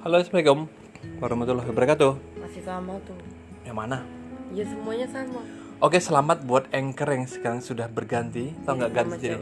Halo Assalamualaikum warahmatullahi wabarakatuh Masih sama tuh. Yang mana? Ya semuanya sama. Oke selamat buat Anchor yang sekarang sudah berganti Tau nggak Iya, ganti jadi?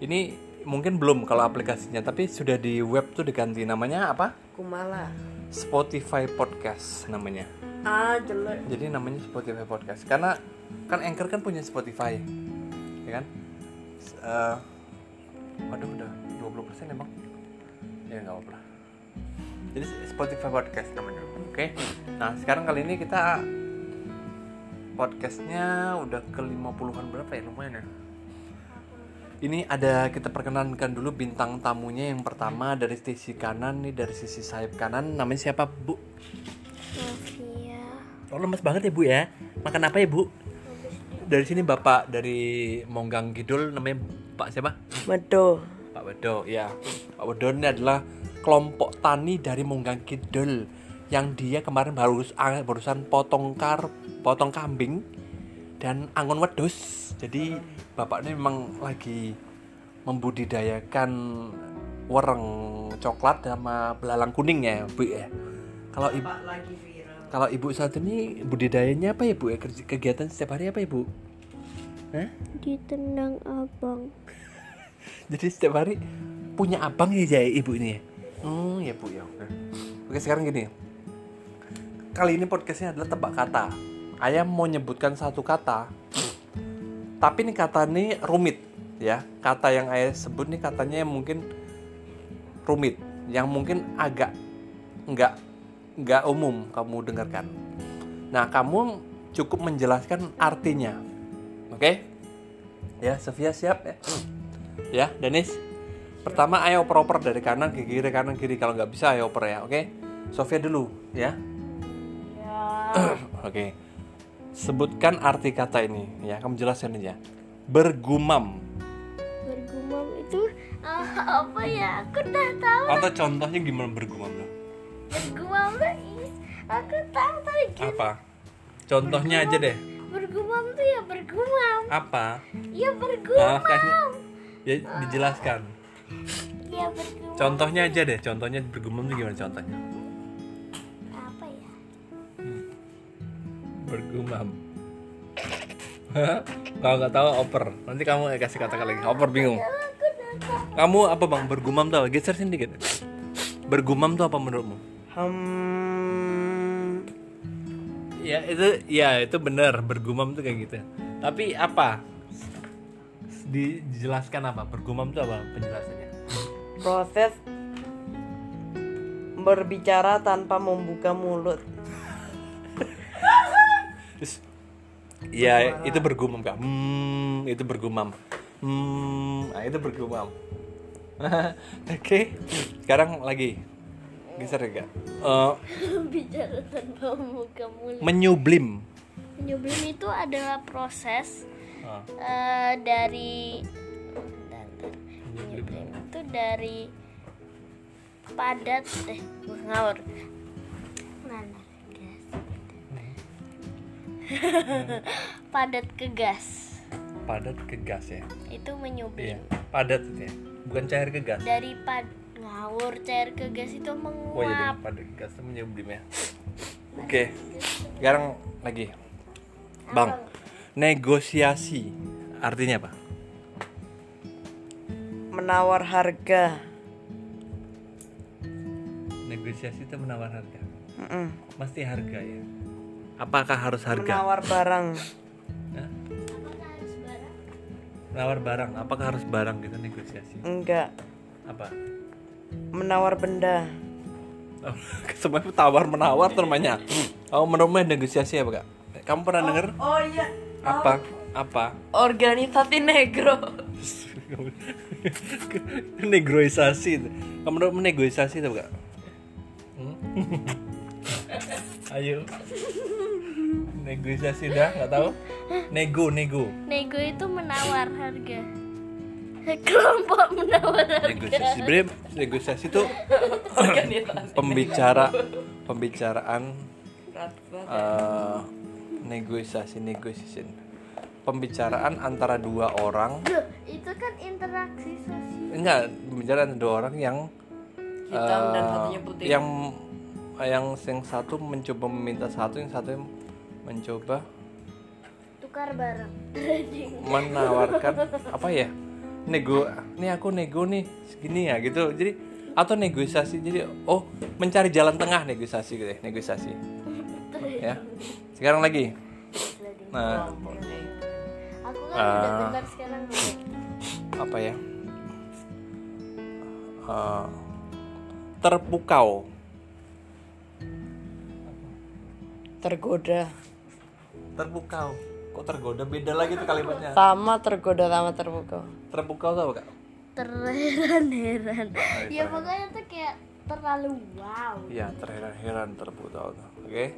Ini mungkin belum kalau aplikasinya Tapi sudah di web tuh diganti Namanya apa? Kumala. Spotify Podcast namanya Ah jelek. Jadi namanya Spotify Podcast Karena kan Anchor kan punya Spotify Ya kan? Eh, waduh udah 20% emang Ya nggak apa-apa. Jadi Spotify Podcast namanya Oke Nah sekarang kali ini kita Podcastnya udah ke 50an berapa ya lumayan ya ini ada kita perkenalkan dulu bintang tamunya yang pertama dari sisi kanan nih dari sisi sayap kanan namanya siapa bu? Sofia Oh lemes banget ya bu ya Makan apa ya bu? Dari sini bapak dari Monggang Kidul namanya Pak siapa? Medo. Pak Wedo ya Pak Wedo ini adalah kelompok tani dari Monggang Kidul Yang dia kemarin baru barusan potong kar potong kambing dan angon wedus Jadi bapak ini memang lagi membudidayakan wereng coklat sama belalang kuning ya bu ya Kalau ibu lagi viral. kalau ibu saat ini budidayanya apa ya bu? ya? Kegiatan setiap hari apa ya bu? Hah? ditendang abang Jadi setiap hari punya abang ya Jaya ibu ini ya? Oh ya bu ya. Oke. Oke sekarang gini. Kali ini podcastnya adalah tebak kata. Ayah mau nyebutkan satu kata. Tapi ini kata ini rumit ya. Kata yang ayah sebut nih katanya yang mungkin rumit, yang mungkin agak nggak nggak umum kamu dengarkan. Nah kamu cukup menjelaskan artinya, oke? Ya Sofia siap ya? Ya Danis. Pertama ayo oper-oper dari kanan ke kiri kanan kiri kalau nggak bisa ayo oper ya, oke? Sofia dulu ya. oke. Sebutkan arti kata ini ya, kamu jelaskan aja. Bergumam bergumam itu ah, apa ya aku udah tahu atau contohnya gimana bergumam lo? bergumam aku tahu gini. Apa? Contohnya aja deh. bergumam tuh ya bergumam Apa? ya Ah, bergumam kasih- ya dijelaskan. Ya bergumam Contohnya aja deh. Contohnya bergumam tuh gimana contohnya? apa ya? Bergumam kalau nggak tahu oper. Nanti kamu kasih kata lagi. Oper bingung. Kamu apa bang? Bergumam tuh apa? Geser sini dikit. Bergumam tuh apa menurutmu? Hmm. ya itu ya itu benar bergumam tuh kayak gitu. Tapi apa? Dijelaskan apa? Bergumam tuh apa penjelasannya Proses berbicara tanpa membuka mulut. Terus, ya itu bergumam kak. Hmm itu bergumam. Hmm nah, itu bergumam. Oke sekarang lagi. Geser ya kak? Eh, bicara tanpa membuka mulut. menyublim. Menyublim itu adalah proses Ah, eh, dari dari padat deh ngawur. Mana gas? Padat ke gas. Padat ke gas ya? Itu iya menyublim padat itu ya? Bukan cair ke gas? Dari pad ngawur cair ke gas itu oh iya menguap padat ke gas itu menyublim ya. Oke sekarang lagi. Bang negosiasi. Artinya apa Menawar harga. negosiasi itu menawar harga Mm-mm. mesti harga ya apakah harus harga Menawar barang. Hah? menawar barang apakah harus barang gitu negosiasi Enggak. apa Menawar benda. Oh, semua itu tawar menawar namanya oh menurutmu negosiasi apa kak kamu pernah denger Oh iya. apa apa Organisasi negro. negroisasi itu. Kamu menurutmu negosiasi itu kak Hmm? ayo. Negosiasi dah nggak tahu? Nego nego. Nego itu menawar harga. Kelompok menawar harga. Negosiasi. Sebenarnya negosiasi itu pembicara pembicaraan eh, negosiasi negosiasi pembicaraan antara dua orang. Loh, itu kan interaksi sosial. Enggak pembicaraan dua orang yang hitam dan Eh, putih. yang yang yang satu mencoba meminta satu yang satu mencoba tukar barang. menawarkan apa ya? Nego nih aku nego nih segini ya gitu. Jadi atau negosiasi. Jadi oh mencari jalan tengah negosiasi gitu ya negosiasi. Ya. Sekarang lagi. Nah bentar sekarang. apa ya? Eh, terpukau. Tergoda. terpukau. Kok tergoda? Beda lagi tuh kalimatnya. Sama tergoda sama terpukau. terpukau tuh apa kak? Terheran-heran. Ya pokoknya tuh kayak terlalu wow. Iya terheran-heran terpukau tuh. Oke?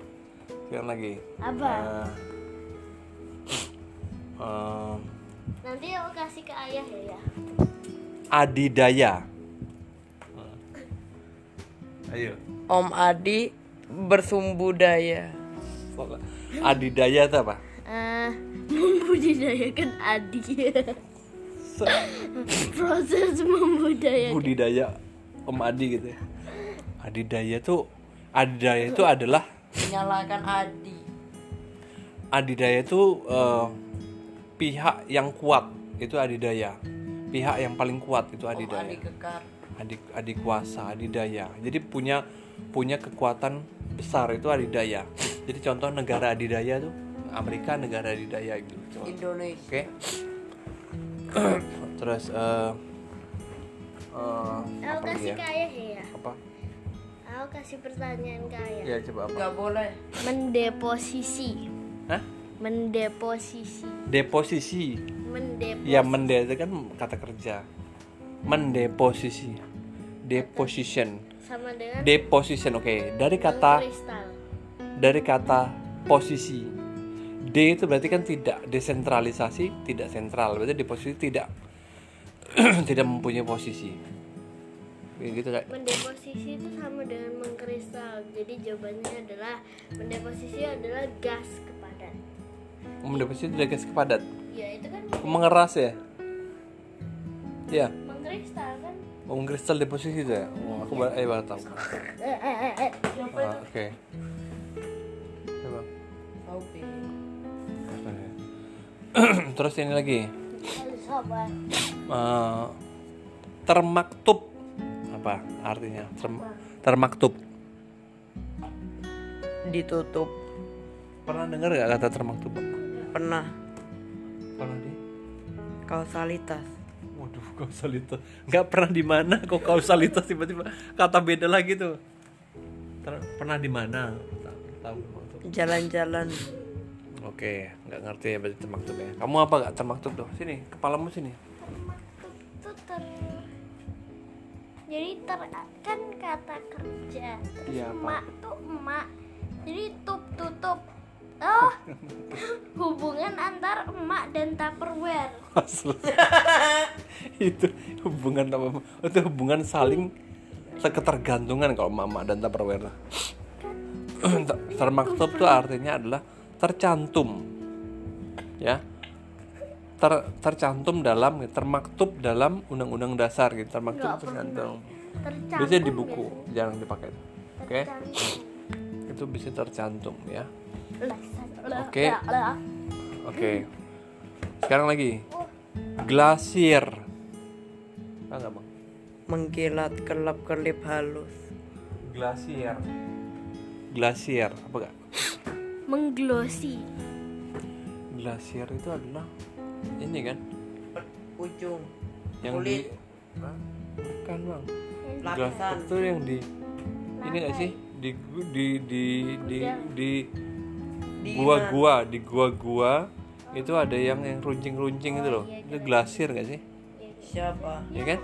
Sekarang lagi. Apa? Eh, em, nanti aku kasih ke ayah ya ya. Adidaya. Ayo. Om Adi bersumbu daya. adidaya itu apa? Eh membudidayakan adi. Proses membudidayakan. Budidaya om adi gitu ya. Adidaya tuh adidaya itu adalah Menyalakan Adi. adidaya itu eh, pihak yang kuat itu adidaya. Pihak yang paling kuat itu Om adidaya. Adi kekar. adik adik kuasa adidaya. Jadi punya punya kekuatan besar itu adidaya. Jadi contoh negara adidaya tuh Amerika negara adidaya gitu. Coba. Indonesia. oke. Terus eh eh, aku kasih ya? ke ayah ya? Apa? Aku kasih pertanyaan ke ayah ya coba apa? Gak boleh. mendeposisi? Mendeposisi. Deposisi. Mendeposisi. Ya mende itu kan kata kerja. Mendeposisi. Deposition. Sama dengan deposition oke. Dari kata dari kata posisi. D itu berarti kan tidak desentralisasi tidak sentral. Berarti di posisi tidak tidak mempunyai posisi. Gitu kayak mendeposisi itu sama dengan mengkristal. Jadi jawabannya adalah mendeposisi adalah gas mendeposisi itu gas kepadat. Ya itu kan mengeras ya? Ya mengkristal kan? Oh, mengkristal deposisi itu ya? Oh, aku baru eh baru tahu. Eh eh eh eh. Ah, oke. Coba. Saupi. terus ini lagi. Eh, termaktub. Apa artinya? Term- termaktub. Ditutup. pernah dengar gak kata termaktub Pernah. pernah di Kausalitas. waduh kausalitas. Nggak pernah di mana kok kausalitas tiba-tiba kata beda lagi tuh. Ter- pernah di mana? Tahu Jalan-jalan. oke nggak ngerti ya berarti termaktub ya. Kamu apa gak termaktub tuh? Sini kepalamu sini. Termaktub itu ter jadi ter kan kata kerja terus Iya, apa? emak tuh emak. Jadi tup tutup oh hubungan antar emak dan tupperware. Asli. itu hubungan apa itu hubungan saling ketergantungan kalau mama dan tupperware Ter- termaktub tuh artinya adalah tercantum. Ya. Ter, tercantum dalam termaktub dalam undang-undang dasar gitu. Termaktub Nggak tercantum tercantum biasanya di buku jarang dipakai. Oke? Tercantum. itu bisa tercantum ya Oke. lah. oke sekarang lagi glasier ah nggak bang Mengkilat kelap-kelip halus. glasier glasier apa gak mengglosi glasier itu adalah ini kan Ujung. yang Kulit. di Hah? bukan bang Lapisan. itu yang di ini gak sih di di di di di Di gua-gua di gua-gua itu ada yang yang runcing-runcing itu loh. Itu glasier gak sih? Siapa? ya kan?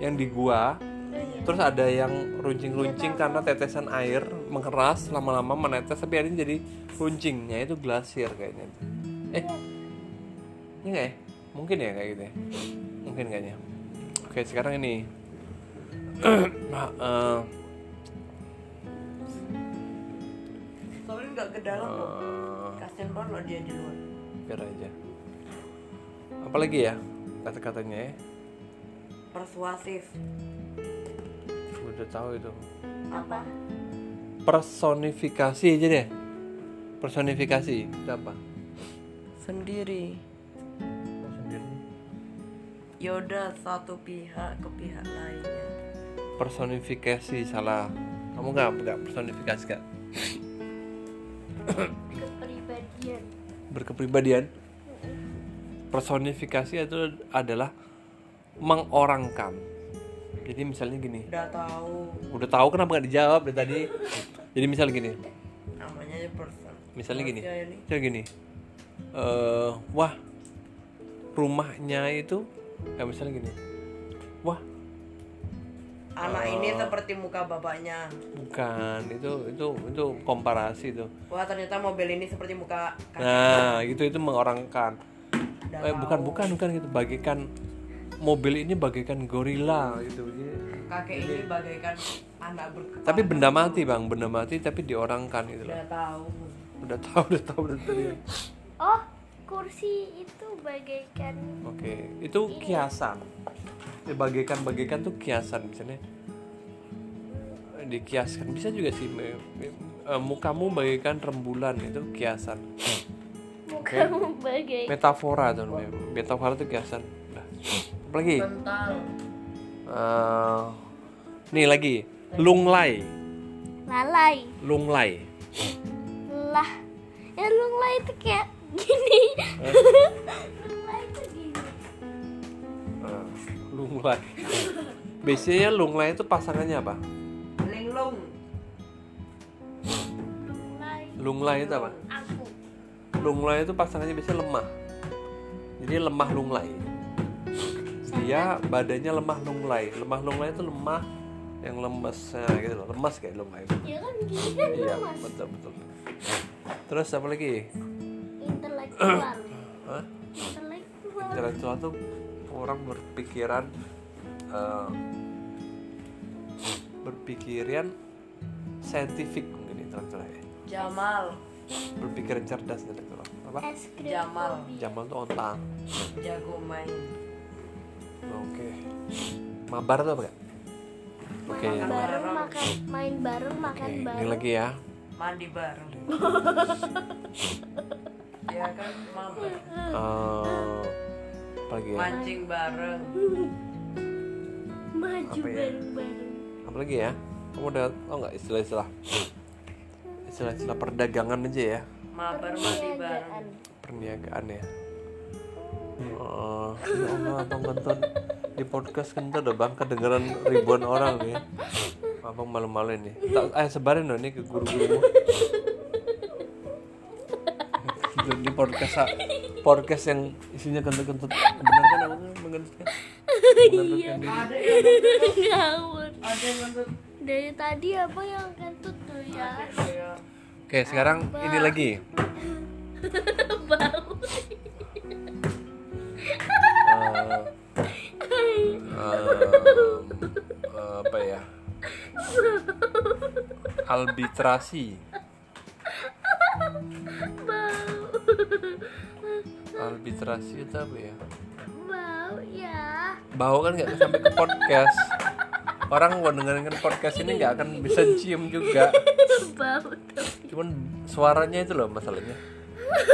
Yang di gua terus ada yang runcing-runcing karena tetesan air mengeras lama-lama menetes tapi akhirnya jadi runcingnya itu glasier kayaknya eh ini nggak ya? Mungkin ya kayak gitu ya? Mungkin kayaknya. Oke sekarang ini. Nah, ke dalam kok. eh, Kasian banget loh dia di luar. biar aja apalagi ya kata-katanya ya Persuasif. udah tahu itu apa personifikasi aja deh personifikasi itu apa Sendiri. Kau sendiri Yaudah satu pihak ke pihak lainnya. personifikasi salah kamu nggak nggak personifikasi kak kepribadian berkepribadian. Personifikasi itu adalah mengorangkan. Jadi misalnya gini. Udah tahu. Udah tahu kenapa nggak dijawab dari tadi? Jadi misal gini. Namanya aja person. misalnya gini. Misalnya gini. Eh wah rumahnya itu ya misalnya gini. Wah Anak Oh. ini seperti muka bapaknya. bukan itu itu itu komparasi itu Wah ternyata mobil ini seperti muka kakek. nah itu itu mengorangkan Udah eh, bukan tahu. bukan bukan gitu bagaikan mobil ini bagaikan gorila gitu Jadi- Kakek ini bagaikan anak berkepala. tapi benda mati bang benda mati tapi diorangkan gitu loh Udah tahu. udah tahu udah tahu udah tadi oh kursi itu bagaikan oke itu kiasan ya, bagaikan bagaikan tuh kiasan misalnya. Eh, dikiaskan. Bisa juga sih me- me- eh, mukamu bagaikan rembulan itu kiasan. Mukamu bagai metafora tuh metafora itu kiasan. Nah, apa lagi Bental. Eh, nih lagi. Lunglai. Lalai. Lunglai. Lah. Ya lunglai itu kayak gini. Lunglai lunglai. Biasanya lunglai itu pasangannya apa? Linglung. lunglai. Lunglai itu apa? Aku. Lunglai itu pasangannya biasanya lemah. Jadi lemah lunglai. Dia badannya lemah lunglai. Lemah lunglai itu lemah yang lemes nah, gitu loh. Lemas kayak lunglai ya kan gini kan iya mas betul betul. Terus apa lagi? Intelektual. Hah? intelektual. Intelektual tuh orang berpikiran eh, berpikiran saintifik mungkin intelektual ya Jamal. berpikiran cerdas intelektual apa Jamal. Jamal tuh otak Jago main. oke mabar tuh apa gak oke main yang- bareng makan main bareng makan ini bareng lagi ya Mandi bareng. ya kan mabar. Eh, apa lagi ya? Mancing bareng. maju Apa ya? bareng bareng apa lagi ya? Kamu udah tau nggak istilah-istilah? Istilah-istilah perdagangan aja ya? Mabar mandi bareng. perniagaan perniagaan ya? Oh, ya Allah abang kentut di podcast kentut udah bang kedengeran ribuan orang ya. Abang malu-malu ini tak eh sebarin dong ini ke guru-gurumu di podcast podcast yang isinya kentut-kentut. Benar kan abang? Mengentutkan iya. Ada yang nonton. dari tadi apa yang kentut tuh ya? Oke sekarang ini lagi. Bau. Eh, eh, apa ya? Arbitrasi arbitrasi itu apa ya? Bau ya. Bau kan nggak sampai ke podcast. Orang mau dengerin podcast ini nggak akan bisa cium juga. Bau cuman suaranya itu loh masalahnya.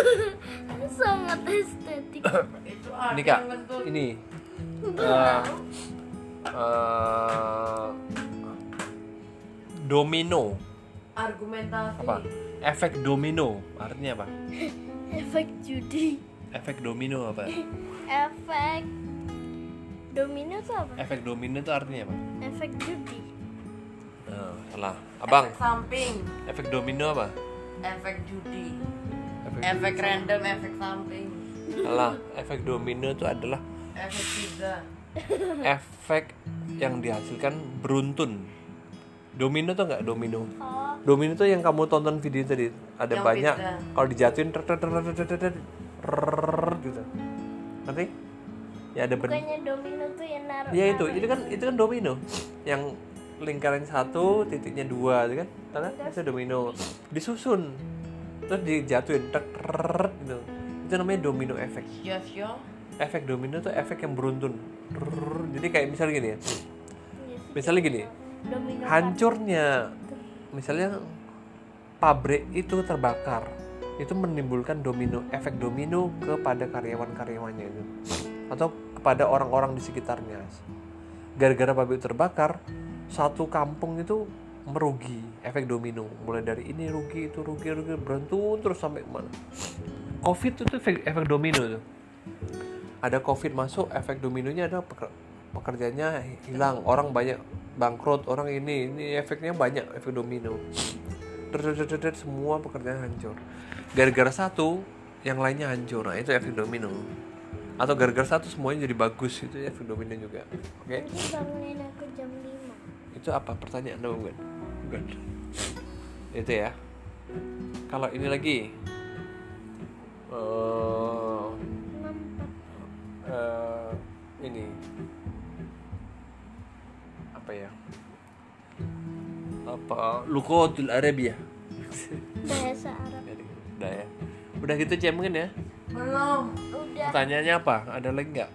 Sangat estetik. Ini kak. ini. Eh, eh, domino. Argumentasi. apa? efek domino. Artinya apa efek judi efek domino apa efek domino tuh apa efek domino itu artinya apa efek judi Nah, salah abang Efek samping. efek domino apa Efek judi. efek, Efek random. Efek samping. salah efek domino itu adalah Efek pizza. efek yang dihasilkan beruntun domino tuh nggak? Domino. Oh. domino tuh yang kamu tonton video tadi. Ada yang banyak. kalau dijatuhin ter ter ter ter ter ter gitu. Ter ya ada ben bukannya domino tuh yang naruh ya itu. itu kan gitu? itu kan domino. Yang lingkaran satu titiknya dua ter kan? Karena itu domino. Disusun. Terus dijatuhin ter ter gitu. Itu namanya domino efek efek domino tuh efek yang beruntun. Jadi kayak misalnya gini ya. Iya misalnya gini domino hancurnya misalnya pabrik itu terbakar itu menimbulkan domino efek domino kepada karyawan-karyawannya itu. Atau kepada orang-orang di sekitarnya. Gara-gara pabrik terbakar satu kampung itu merugi efek domino. Mulai dari ini rugi itu rugi rugi berantung terus sampai mana covid itu efek, efek domino tuh. Ada covid masuk efek dominonya ada peker- pekerjaannya hilang. Orang banyak bangkrut orang ini ini efeknya banyak efek domino. Deret-deret-deret, semua pekerjaan hancur. Gara-gara satu yang lainnya hancur. Nah itu efek domino. Atau gara-gara satu semuanya jadi bagus. Itu efek domino juga. Oke? Ini bangunin aku jam 5 itu apa? Pertanyaan anda bukan? Bukan. Itu ya. Kalau ini lagi? Eh eh, ini apa ya? Apa? Lukotul Arabia Bahasa Arab. Udah ya udah gitu Cem mungkin ya? Belum. Udah. Pertanyaannya apa? Ada lagi nggak?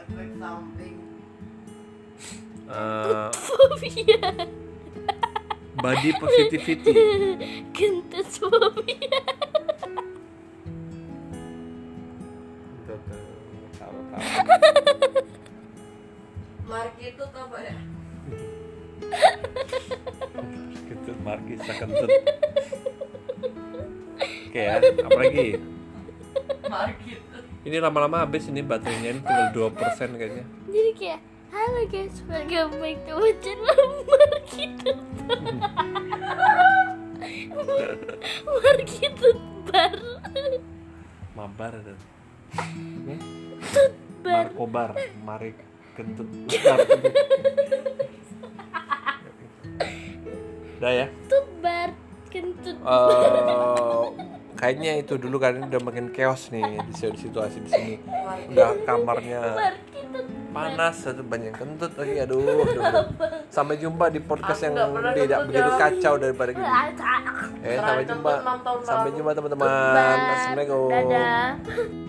Efek samping. Eh, Fobia. body positivity. Kentut fobia markis kentut. Oke ya apa lagi ini lama-lama habis ini baterainya ini tinggal 2% kayaknya. Jadi kayak Halo guys, welcome back to my channel Markitut Markitut bar mabar bar Markobar mari kentut udah ya? Tut bar. Kentut. Eh, kayaknya itu dulu kan udah makin chaos nih di si- situasi di sini. Udah kamarnya panas satu banyak kentut lagi aduh, aduh. sampai jumpa di podcast Aku yang tidak begitu kacau daripada gini. Eh sampai jumpa. sampai jumpa teman-teman. Assalamualaikum. Dadah